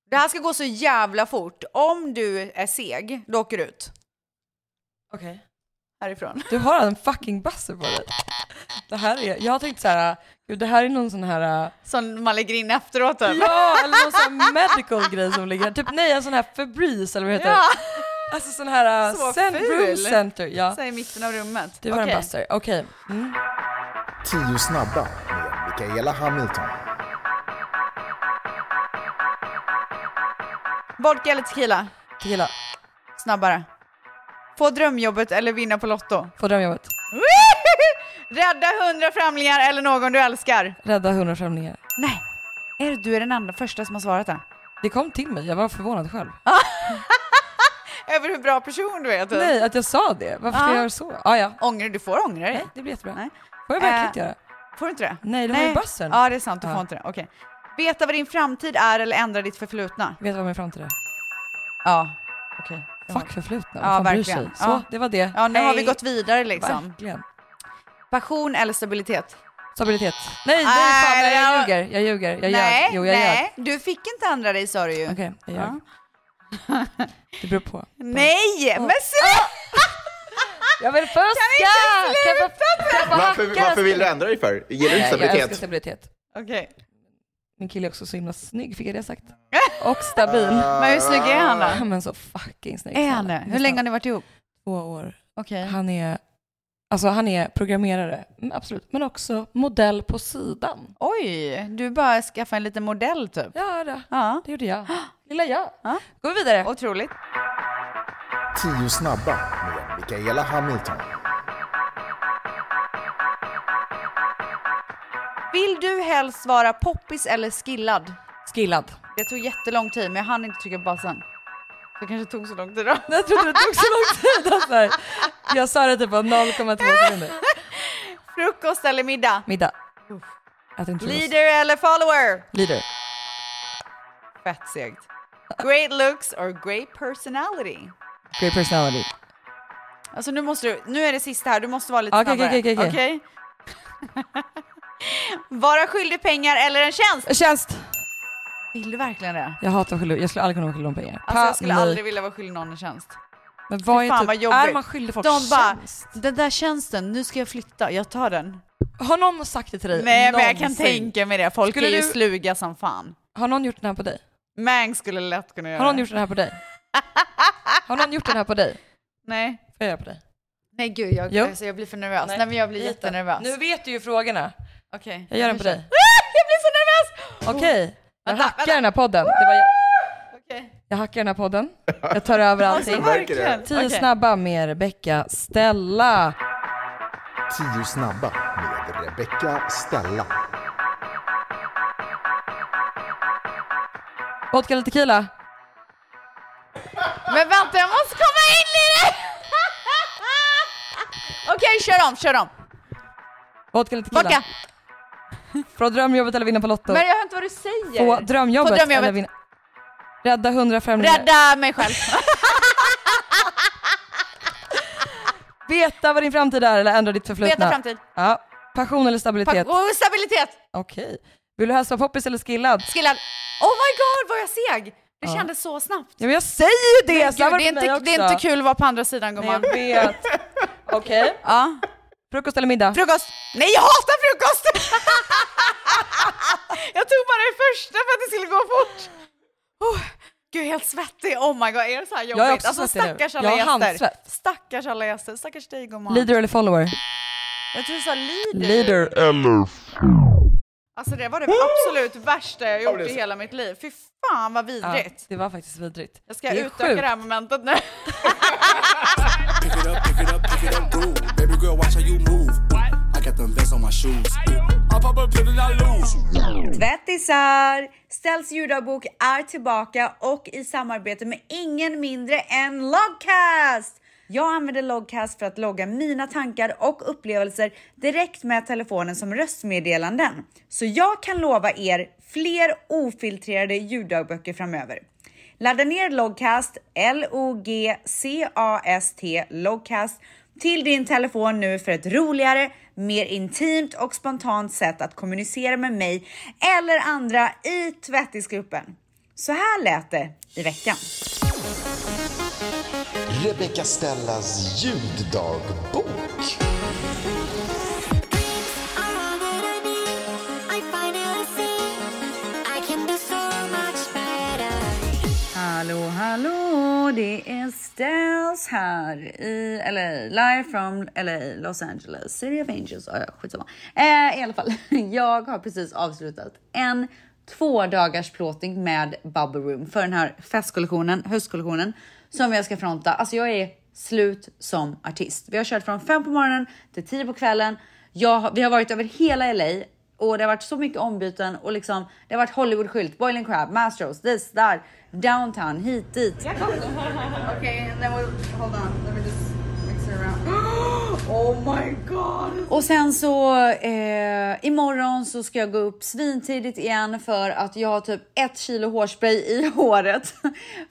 Det här ska gå så jävla fort. Om du är seg, då åker du ut Okej. härifrån. Du har en fucking buzzer på dig. Det här är, jag har tänkt så här, gud det här är någon sån här... äh, Som man lägger in efteråt typ. Ja, eller någon sån här medical grej som ligger Typ nej, en sån här Febreze eller vad heter Ja. det? Alltså sån här Så uh, cent- ful. room center. Ja. Så i mitten av rummet. Det var Okej. en buster. Okej. Mm. Tio snabba med Mikaela Hamilton. Vodka eller tequila? Tequila. Snabbare. Få drömjobbet eller vinna på Lotto? Få drömjobbet. Rädda hundra främlingar eller någon du älskar? Rädda hundra främlingar. Nej, är du är den andra första som har svarat det? Det kom till mig, jag var förvånad själv. Över hur bra person du är typ. Nej, att jag sa det. Varför ska Ja. jag göra så? Ah, ja. Ångrar du får ångra dig. Nej, det blir jättebra. Nej. Får jag verkligen Eh, inte göra? Får du inte det? Nej, det har ju buzzern. Ja, det är sant. Du får inte det. Okej. Veta vad din framtid är eller ändra ditt förflutna? Vet du vad min framtid är? Ja. Okej. Fuck förflutna, Ja, vad fan bryr verkligen. sig? Så, Ja. det var det. Ja, nu har vi gått vidare liksom. Verkligen. Passion eller stabilitet? Stabilitet. Nej, nej, Nej, fan, nej, jag jag- ljuger. Jag ljuger. Jag nej, ljög. Jo, jag nej. Du fick inte ändra dig sa du ju. Okej, jag Ja. ljög. Det beror på. Nej, Åh. men sluta! Jag vill fuska! Kan inte Kan jag få- Varför, varför vill du ändra dig för? Gillar du inte Nej, Jag älskar stabilitet? stabilitet. Okej. Min kille är också så himla snygg, fick jag det sagt? Och stabil. Men hur snygg är han då? Men så fucking snygg. Är han det? Hur länge har ni varit ihop? Två år. Okej. Han är, alltså han är programmerare, mm, absolut, men också modell på sidan. Oj, du bara skaffa en liten modell typ? Ja, det, Ja. det gjorde jag. Lilla jag. Ja. Går vi vidare. Otroligt. Tio snabba med Mikaela Hamilton. Vill du helst vara poppis eller skillad? Skillad. Det tog jättelång tid, men jag hann inte trycka på basen. Det kanske tog så lång tid då. Jag trodde det tog så lång tid. Alltså. Jag sa det typ på 0,2 sekunder. Frukost eller middag? Middag. Leader eller follower? Leader. Fett segt. Great looks or great personality? Great personality. Alltså nu måste du, nu är det sista här, du måste vara lite Okej, snabbare. okej, okej, okej. Vara skyldig pengar eller en tjänst? Tjänst. Vill du verkligen det? Jag hatar att skyldig. Jag skulle aldrig kunna vara skyldig någon pengar. Alltså jag skulle aldrig vilja vara skyldig någon en tjänst. Men vad är, fan typ, vad jobbigt. är man skyldig folk De bara, tjänst? den där tjänsten, nu ska jag flytta, jag tar den. Har någon sagt det till dig? Nej men jag kan tänka mig det, folk Skulle är ju du- sluga som fan. Har någon gjort den här på dig? Mang skulle lätt kunna göra Har någon det. gjort den här på dig? Har någon gjort den här på dig? Nej. Får jag göra på dig? Nej gud, jag, Jo. alltså, jag blir för nervös. Nej, men jag blir jättenervös. Nu vet du ju frågorna. Okej. Jag gör den på dig. Ah, jag blir så nervös! Okej, jag Vänta, hackar vänta. den här podden. Det var jag. Okej. jag hackar den här podden. Jag tar över allting. Tio Okej. snabba med Rebecca Stella. Tio snabba med Rebecca Stella. Vodka eller tequila? Men vänta, jag måste komma in i det! Okej, kör om, kör om. Vodka eller tequila? Vodka. Få drömjobbet eller vinna på Lotto? Men jag hör inte vad du säger. Få drömjobbet, Få drömjobbet. eller vinna... Rädda hundra främlingar. Rädda mig själv. Veta vad din framtid är eller ändra ditt förflutna? Veta framtid. Ja. Passion eller stabilitet? Och stabilitet. Okej. Vill du helst vara poppis eller skillad? Skillad. Oh my god vad jag seg! Det Ja. kändes så snabbt. Ja men jag säger ju det! Men gud, det, är inte, det är inte kul att vara på andra sidan Nej, gumman. jag vet. Okej. Ja. Frukost eller middag? Frukost! Nej jag hatar frukost! jag tog bara det första för att det skulle gå fort. Oh, gud helt svettig, oh my god är det så här jobbigt? Jag är också alltså svettig nu. stackars alla Jag har gäster. handsvett. Stackars alla gäster, stackars dig gumman. Leader eller follower? Jag tror du sa leader. Leader eller... Alltså det var det absolut värsta jag gjort i hela mitt liv. Fy fan vad Ja, vidrigt. det var faktiskt vidrigt. Jag ska utöka sjukt. det här momentet nu. kompisar! Ställs ljuddagbok är tillbaka och i samarbete med ingen mindre än Logcast! Jag använder Logcast för att logga mina tankar och upplevelser direkt med telefonen som röstmeddelanden. Så jag kan lova er fler ofiltrerade ljuddagböcker framöver. Ladda ner Logcast, L-O-G-C-A-S-T, Logcast, till din telefon nu för ett roligare, mer intimt och spontant sätt att kommunicera med mig eller andra i tvättisgruppen. Så här lät det i veckan. Rebecca Stellas ljuddagbok. Hallå, hallå! Det är Stels här i LA, live from LA, Los Angeles, City of Angels. Oh, ja, skitsamma. Eh, I alla fall, jag har precis avslutat en två dagars plåtning med Bubble Room för den här festkollektionen, höstkollektionen som jag ska fronta. Alltså jag är slut som artist. Vi har kört från fem på morgonen till tio på kvällen. Jag, vi har varit över hela LA och det har varit så mycket ombyten och liksom det har varit Hollywood-skylt, Boiling Crab, Mastros, this, där, downtown, hit, dit. Okej, okay, and then we'll, hold on, let me just mix it around. Oh my god! Och sen så eh, imorgon så ska jag gå upp svintidigt igen för att jag har typ ett kilo hårspray i håret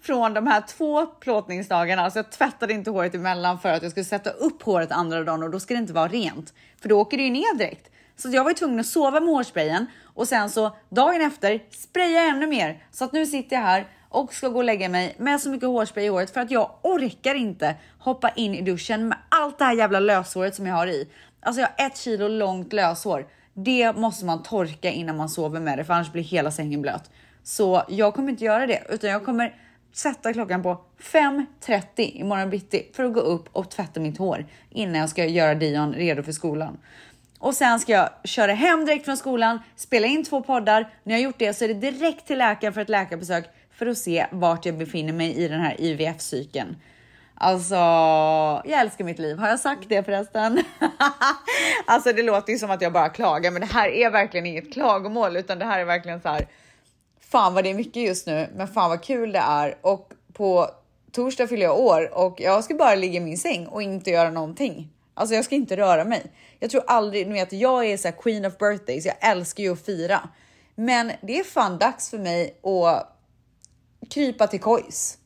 från de här två plåtningsdagarna. Alltså jag tvättade inte håret emellan för att jag skulle sätta upp håret andra dagen och då ska det inte vara rent för då åker det ju ner direkt. Så jag var ju tvungen att sova med hårsprayen och sen så dagen efter spraya ännu mer. Så att nu sitter jag här och ska gå och lägga mig med så mycket hårspray i håret för att jag orkar inte hoppa in i duschen med allt det här jävla löshåret som jag har i. Alltså jag har ett kilo långt löshår. Det måste man torka innan man sover med det för annars blir hela sängen blöt. Så jag kommer inte göra det utan jag kommer sätta klockan på 5.30 imorgon bitti för att gå upp och tvätta mitt hår innan jag ska göra Dion redo för skolan. Och sen ska jag köra hem direkt från skolan, spela in två poddar. När jag gjort det så är det direkt till läkaren för ett läkarbesök för att se vart jag befinner mig i den här IVF-cykeln. Alltså, jag älskar mitt liv. Har jag sagt det förresten? alltså, det låter ju som att jag bara klagar, men det här är verkligen inget klagomål, utan det här är verkligen så här. Fan vad det är mycket just nu, men fan vad kul det är. Och på torsdag fyller jag år och jag ska bara ligga i min säng och inte göra någonting. Alltså jag ska inte röra mig. Jag tror aldrig, ni vet, jag är så här queen of birthdays. Jag älskar ju att fira, men det är fan dags för mig att krypa till kojs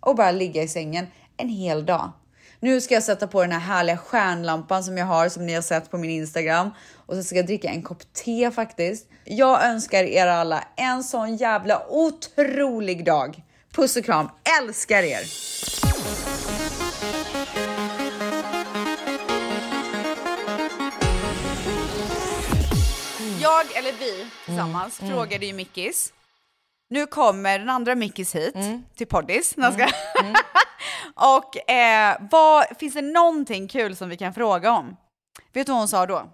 och bara ligga i sängen en hel dag. Nu ska jag sätta på den här härliga stjärnlampan som jag har som ni har sett på min Instagram och så ska jag dricka en kopp te faktiskt. Jag önskar er alla en sån jävla otrolig dag. Puss och kram, älskar er! Jag, eller vi tillsammans, Mm. frågade ju Mickis. Nu kommer den andra Mickis hit till poddis. jag Ska. och eh, vad, finns det någonting kul som vi kan fråga om? Vet du vad hon sa då?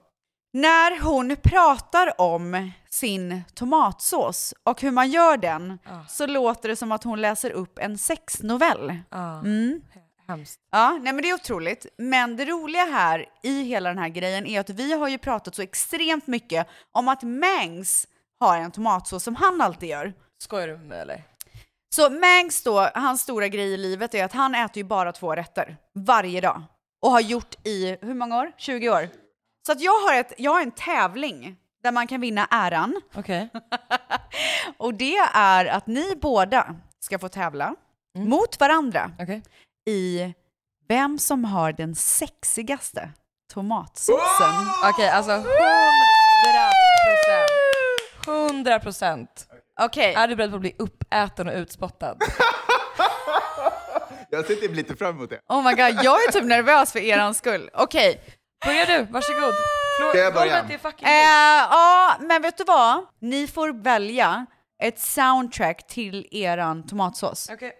När hon pratar om sin tomatsås och hur man gör den så låter det som att hon läser upp en sexnovell. Mm. Hemskt. Ja, nej men det är otroligt. Men det roliga här i hela den här grejen är att vi har ju pratat så extremt mycket om att Mangs har en tomatsås som han alltid gör. Skojar du med mig eller? Så Mangs då, hans stora grej i livet är att han äter ju bara två rätter varje dag och har gjort i hur många år? 20 år. Så att jag har, ett, jag har en tävling där man kan vinna äran. Okej. och det är att ni båda ska få tävla mot varandra i vem som har den sexigaste tomatsåsen. Okej, alltså 100 procent. 100 procent. Okej. Är du beredd på att bli uppäten och utspottad? Jag sitter lite fram emot det. Oh my god, jag är typ nervös för eran skull. Okej. Börja du, varsågod. Ska jag börja? Eh, Ja, men vet du vad? Ni får välja ett soundtrack till eran tomatsås. Okej.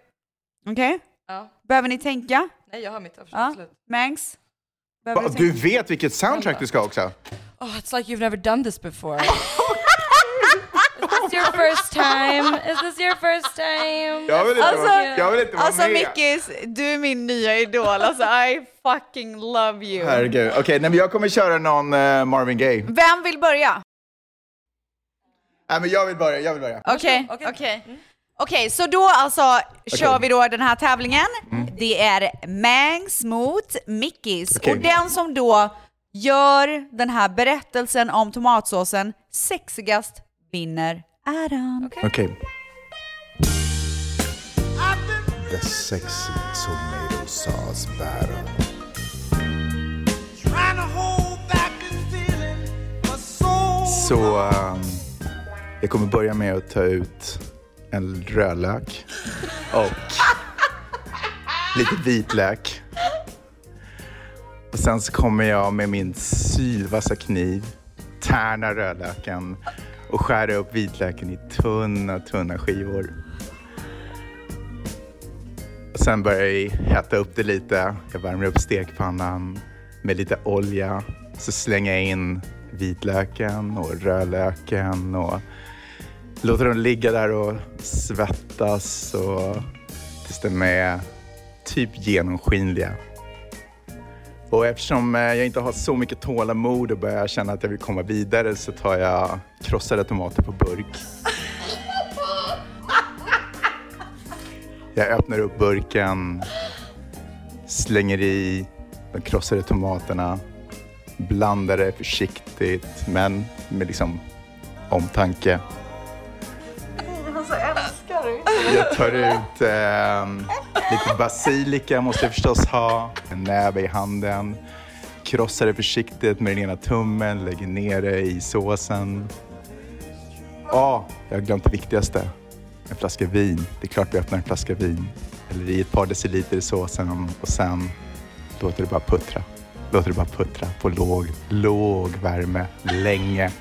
Okej? Ja. Behöver ni tänka? Nej, jag har mitt. Ja. Absolut. Mangs? Behöver Va, du Du tänka? vet vilket soundtrack du ska också? Oh, it's like you've never done this before. Is this your first time? Is this your first time? Jag vill inte Alltså, vara, jag vill inte vara alltså med. Mickis, du är min nya idol. Alltså I fucking love you. Herregud. Okej, nej, men jag kommer köra någon eh, Marvin Gaye. Vem vill börja? Nej, men jag vill börja. Jag vill börja. Okej, okej. Okej, så då alltså kör vi då den här tävlingen. Det är Mangs mot Mickis. Okej. Och den som då gör den här berättelsen om tomatsåsen sexigast vinner äran. Okej. The sexy tomato sauce battle. Så ehm, jag kommer börja med att ta ut en rödlök och lite vitlök. Och sen så kommer jag med min sylvassa kniv tärna rödlöken och skära upp vitlöken i tunna, tunna skivor. Och Sen börjar jag hetta upp det lite. Jag värmer upp stekpannan med lite olja. Så slänger jag in vitlöken och rödlöken och låter dem ligga där och svettas och tills de är typ genomskinliga. Och eftersom eh, jag inte har så mycket tålamod och börjar känna att jag vill komma vidare så tar jag krossade tomater på burk. Jag öppnar upp burken, slänger i de krossade tomaterna, blandar det försiktigt men med liksom omtanke. Jag tar ut eh, lite basilika måste jag förstås ha, en näve i handen, krossar det försiktigt med den ena tummen, lägger ner det i såsen. Ja, jag har glömt det viktigaste. En flaska vin. Det är klart vi öppnar en flaska vin. Eller i ett par deciliter i såsen och sen låter det bara puttra. Låter det bara puttra på låg, låg värme länge.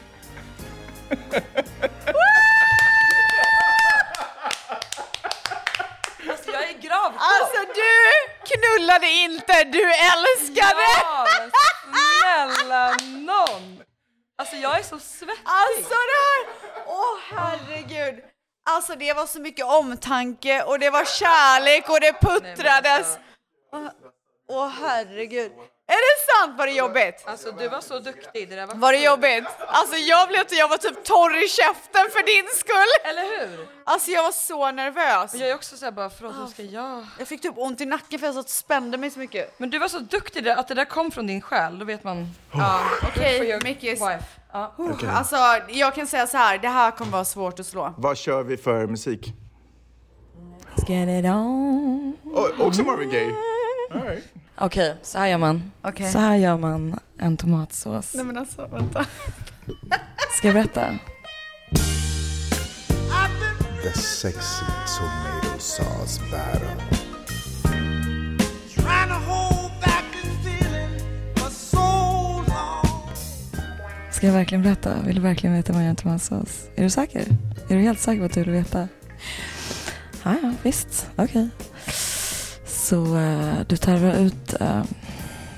Alltså jag är gravt Alltså du knullade inte, du älskade! Ja, snälla nån! Alltså jag är så svettig. Alltså det här! Åh herregud! Alltså det var så mycket omtanke och det var kärlek och det puttrades. Åh åh, herregud. Är det sant var det jobbigt? Alltså du var så duktig. Det där var, Var det jobbigt? Alltså jag blev jag var typ torr i käften för din skull. Eller hur? Alltså jag var så nervös. Jag är också såhär bara, förlåt hur ska jag? Jag fick typ ont i nacken för jag satt och spände mig så mycket. Men du var så duktig där, att det där kom från din själ, då vet man. Ja, okej, Mickis. wife. Ja. Okej. Alltså jag kan säga så här, det här kommer vara svårt att slå. Vad kör vi för musik? Let's get it on. Oh, också Marvin Gaye? Right. Okej, så här gör man. Okej. Så här gör man en tomatsås. Nej men alltså vänta. Ska jag berätta? The sexy tomato sauce long. Ska jag verkligen berätta? Vill du verkligen veta vad jag gör en tomatsås? Är du säker? Är du helt säker på att du vill veta? Ja, ja, visst. Okej. Så eh, du tar ut uh,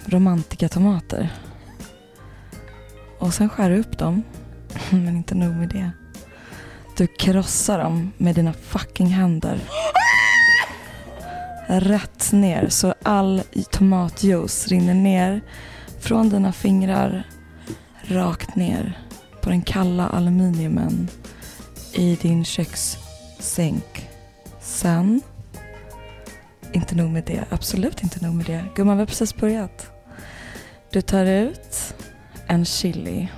romantika tomater. Och sen skär du upp dem. Men inte nog med det. Du krossar dem med dina fucking händer. Rätt ner så all tomatjuice rinner ner från dina fingrar rakt ner på den kalla aluminiumen i din kökssänk. Sen, inte nog med det, absolut inte nog med det. Gumman, vi har precis börjat. Du tar ut en chili,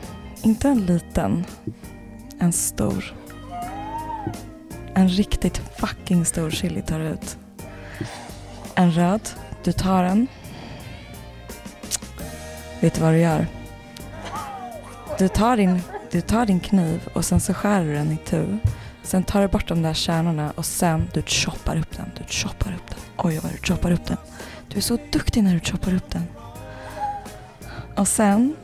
inte en liten, en stor. En riktigt fucking stor chili tar du ut. En röd, du tar den. Vet du vad du gör? Du tar, din, du tar din kniv och sen så skär du den i tu. Sen tar du bort de där kärnorna och sen du choppar upp den. Du choppar upp den. Oj vad du choppar upp den. Du är så duktig när du choppar upp den. Och sen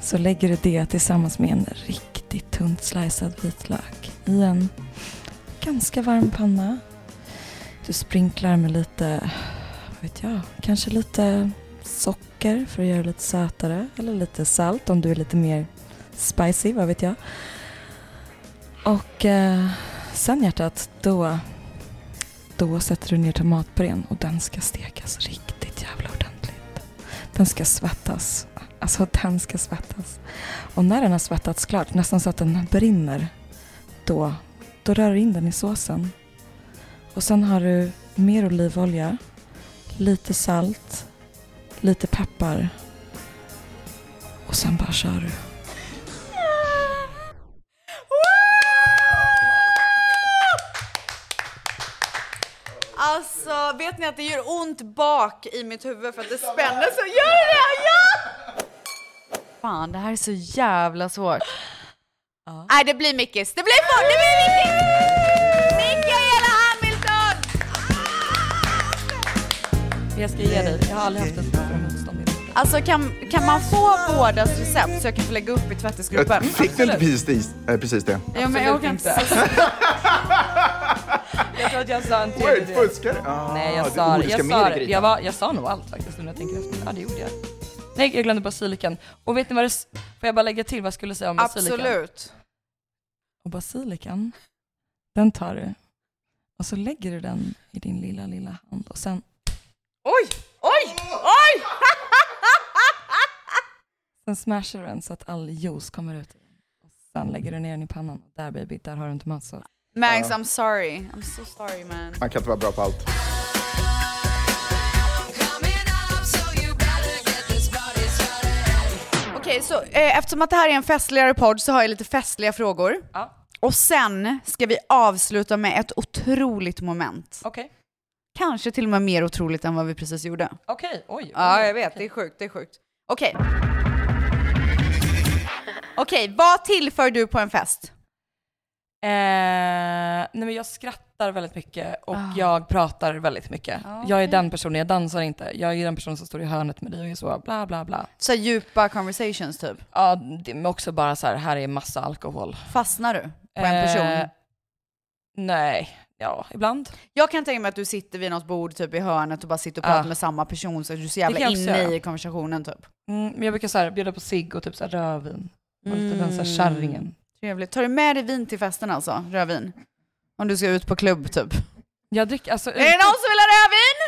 så lägger du det tillsammans med en riktigt tunt slicead vitlök i en ganska varm panna. Du sprinklar med lite, vad vet jag, kanske lite socker för att göra det lite sötare eller lite salt om du är lite mer spicy, vad vet jag. Och eh, sen hjärtat, då, då sätter du ner tomatpurén och den ska stekas riktigt jävla ordentligt. Den ska svettas. Alltså den ska svettas. Och när den har svettats klart, nästan så att den brinner, då, då rör du in den i såsen. Och sen har du mer olivolja, lite salt, lite peppar och sen bara kör du. Vet ni att det gör ont bak i mitt huvud för att det spänner så gör det! Ja! Fan, det här är så jävla svårt. Nej, det blir Mickis. Det blir, det blir Mickis! Mikaela Hamilton! Jag ska ge dig, jag har aldrig haft ett större motstånd i livet. Alltså kan, kan man få bådas recept så jag kan få lägga upp i tvättisgruppen? Jag fick du inte precis, det- eh, precis det? Ja, men jag kan inte. Jag tror att jag sa en tredjedel. fuskar du? Ah, Nej, jag du- sa Jag med sa. Jag, var, jag sa nog allt faktiskt nu när jag tänker efter. Ja, det gjorde jag. Nej, jag glömde basilikan. Och vet ni vad det... Får jag bara lägga till vad jag skulle säga om basilikan? Absolut. Och basilikan, den tar du och så lägger du den i din lilla, lilla hand och sen, Oj! Oj! Oj! sen smashar du den så att all juice kommer ut. Och sen lägger du ner den i pannan. Och där baby, där har du en tomatsås. Ja. I'm sorry. I'm so sorry man. Man kan inte vara bra på allt. Okej, så eh, eftersom att det här är en festligare podd så har jag lite festliga frågor. Ja. Och sen ska vi avsluta med ett otroligt moment. Okej. Kanske till och med mer otroligt än vad vi precis gjorde. Okej, oj. oj, Ja, jag vet. Det är sjukt. Det är sjukt. Okej. Okej, vad tillför du på en fest? Eh, nej men jag skrattar väldigt mycket och jag pratar väldigt mycket. Ah, Jag är den personen, jag dansar inte. Jag är den personen som står i hörnet med dig och är så bla bla bla. Så djupa conversations typ? Ja, det är också bara så här, här är massa alkohol. Fastnar du på en person? Eh, nej, ja, ibland. Jag kan tänka mig att du sitter vid något bord typ i hörnet och bara sitter och pratar Ja. med samma person så att du är så jävla jag inne i konversationen typ. Mm, men jag brukar så här, bjuda på cigg och typ så här, rödvin. Och lite den så här kärringen. Trevligt. Tar du med dig vin till festen alltså? Rödvin? Om du ska ut på klubb typ? Jag dricker, alltså Är det någon som vill ha rödvin?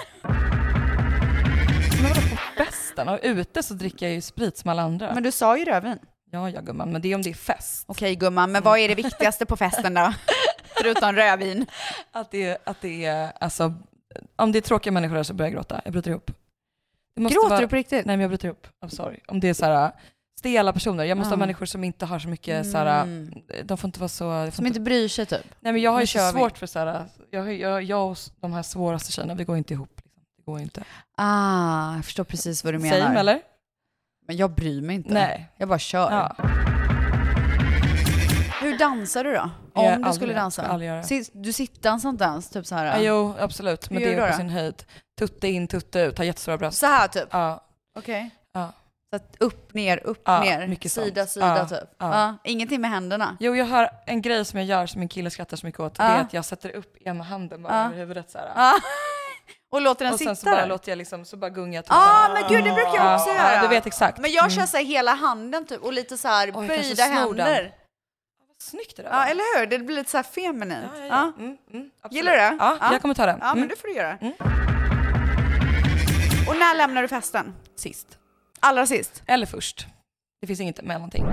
Men vadå på festen? Och ute så dricker jag ju sprit som alla andra. Men du sa ju rödvin. Ja, ja gumman, men det är om det är fest. Okej gumman, men vad är det viktigaste på festen då? Förutom rödvin. Att det, är- att det är, alltså, om det är tråkiga människor där så börjar jag gråta. Jag bryter ihop. Gråter vara, du på riktigt? Nej men jag bryter ihop. I'm sorry. Om det är så här stela personer. Jag måste ha människor som inte har så mycket så här, Mm. de får inte vara så... Som inte bryr sig typ? Nej men jag har ju så svårt för så här, jag, jag, jag och de här svåraste tjejerna, vi går inte ihop. Liksom. Det går inte. Ah, jag förstår precis vad du menar. Same eller? Men jag bryr mig inte. Nej. Jag bara kör. Ja. Hur dansar du då? Jag Om du aldrig- skulle dansa? jag aldrig Du sitter inte ens? Typ så här? Ja, jo, absolut. Men det är på då? sin höjd. Tutte in, tutte ut, har jättestora bröst. Så här typ? Ja. Okej. Ja. Så att upp, ner, upp, Ja, ner, mycket sida, sida Ja, typ? ja. Ingenting med händerna? Jo, jag har en grej som jag gör som min kille skrattar så mycket åt. Det är att jag sätter upp ena handen bara över huvudet så här. Och låter den och sitta sen så bara låter jag liksom, så bara gungar jag Ja, ah, men gud det brukar jag också göra. Du vet exakt. Men jag kör Mm. så här hela handen typ och lite så här Oj, böjda snor den. händer. Snyggt det där Ja, eller hur? Det blir lite så här feminint. Ja. Mm, mm. Gillar du det? Ja, jag kommer ta den. Ja, men Mm. det får du göra. Mm. Och när lämnar du festen? Sist. Allra sist? Eller först. Det finns inget mellanting.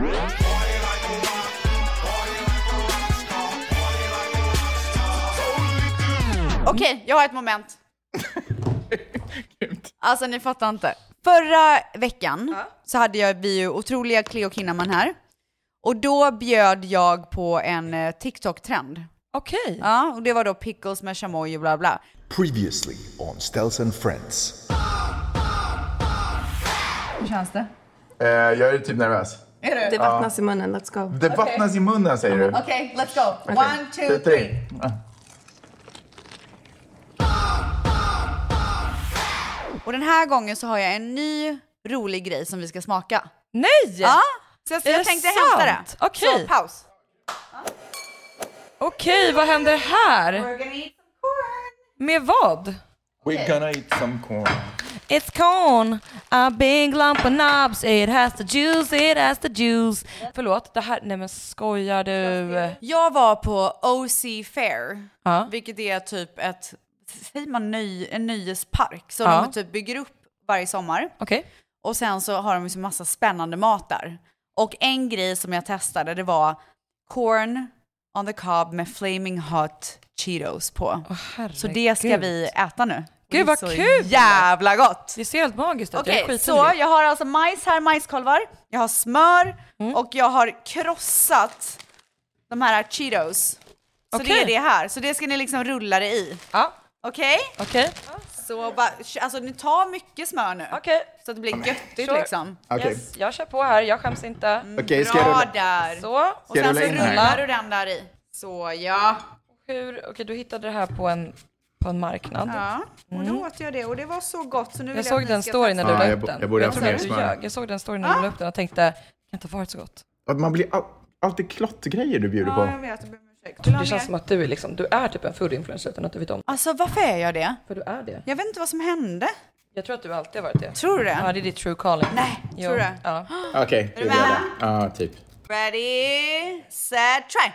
Okej, jag har ett moment. alltså ni fattar inte. Förra veckan så hade jag, vi ju otroliga Cleo Kinnaman här. Och då bjöd jag på en eh, TikTok-trend. Okej. Ja, och det var då pickles med chamoy och bla bla. Previously on Stells and Friends. Hur känns det? Eh, jag är typ nervös. Är du? Det vattnas i munnen, let's go. Det vattnas i munnen säger du? Okej, let's go. Okej. One, two, three. Och den här gången så har jag en ny rolig grej som vi ska smaka. Nej! Ja, så jag, Är jag tänkte sant? hämta det. Okej. Så, paus. Okej, vad händer här? Med vad? We're gonna eat some corn. It's corn, a big lump of knobs, it has the juice, it has the juice. Förlåt, det här, nej men skojar du? Jag var på OC Fair, Ja. vilket är typ ett, säger man nöj, en nöjespark, som Ja. de typ bygger upp varje sommar. Okej. Och sen så har de ju massa spännande mat där. Och en grej som jag testade, det var corn on the cob med flaming hot Cheetos på. så det ska vi äta nu. Gud det vad kul! Jävla gott! Det ser helt magiskt ut, Okej, jag är så jag har alltså majs här, majskolvar, jag har smör Mm. och jag har krossat de här Cheetos. Så det Okej. är det här, så det ska ni liksom rulla det i. Ja. Okej? Okej. Så bara, alltså ni tar mycket smör nu. Okej. Så att det blir göttigt Sure. liksom. Okej. Yes, jag kör på här, jag skäms inte. Okej, ska jag Bra rulla? där! Så, Och sen så rullar du den där i. Så ja. hur, okej du hittade det här på en, på en marknad. Ja, och då Mm. åt jag det och det var så gott så nu Jag jag såg den ska storyn när du Ja, la jag upp den. jag jag, att du ljög. jag såg den storyn när du la upp den och tänkte, det kan inte ha varit så gott. Att man blir all, alltid klottgrejer du bjuder Ja, på. jag vet. Jag ha Det känns mer? som att du är liksom, du är typ en food influencer utan att du vet om det. Alltså varför är jag det? För du är det. Jag vet inte vad som hände. Jag tror att du alltid har varit det. Tror du det? Ja, det är ditt true calling. Nej, Jo. tror du det? Ja. Okej, Är du med? Ja, typ. Ready, set, try!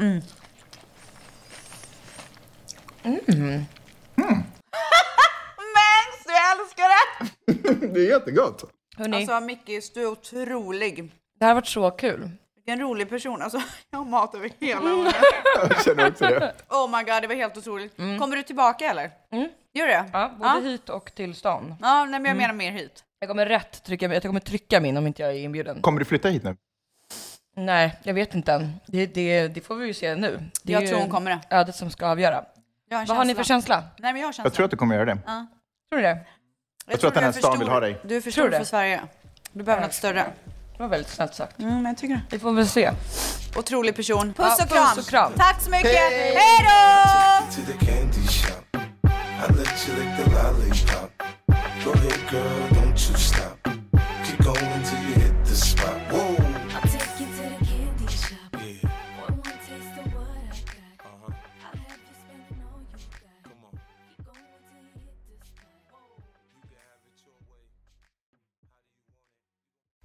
Mm. Mm. Mengs, du älskar det! det är jättegott. Hörrni, Alltså Mickis, du är otrolig. det här har varit så kul. Vilken rolig person. Alltså, jag har mat över hela munnen. Jag känner också det. Oh my god, det var helt otroligt. Kommer du tillbaka eller? Mm. Gör du det? Ja, både hit och till stan. Ja, nej, men jag Mm. menar mer hit. Jag kommer rätt trycka, jag kommer trycka min om inte jag är inbjuden. Kommer du flytta hit nu? Nej, jag vet inte än. Det, det, det får vi ju se nu. Det är Jag tror hon kommer det. ödet som ska avgöra. Jag har en Vad har ni för känsla? Nej, men jag har känsla. Jag tror att du kommer göra det. Ja. Tror du det? Jag tror att den här stan stor. vill ha dig. Du är för Tror stor du för? Sverige. Du behöver något större. Det var väldigt snällt sagt. Mm, men jag tycker det. Vi får väl se. Otrolig person. Puss, Ja, och, kram. puss och kram. Tack så mycket. Hej då! to the candy shop. I let you lick the lollipop. Go ahead, girl, don't you stop.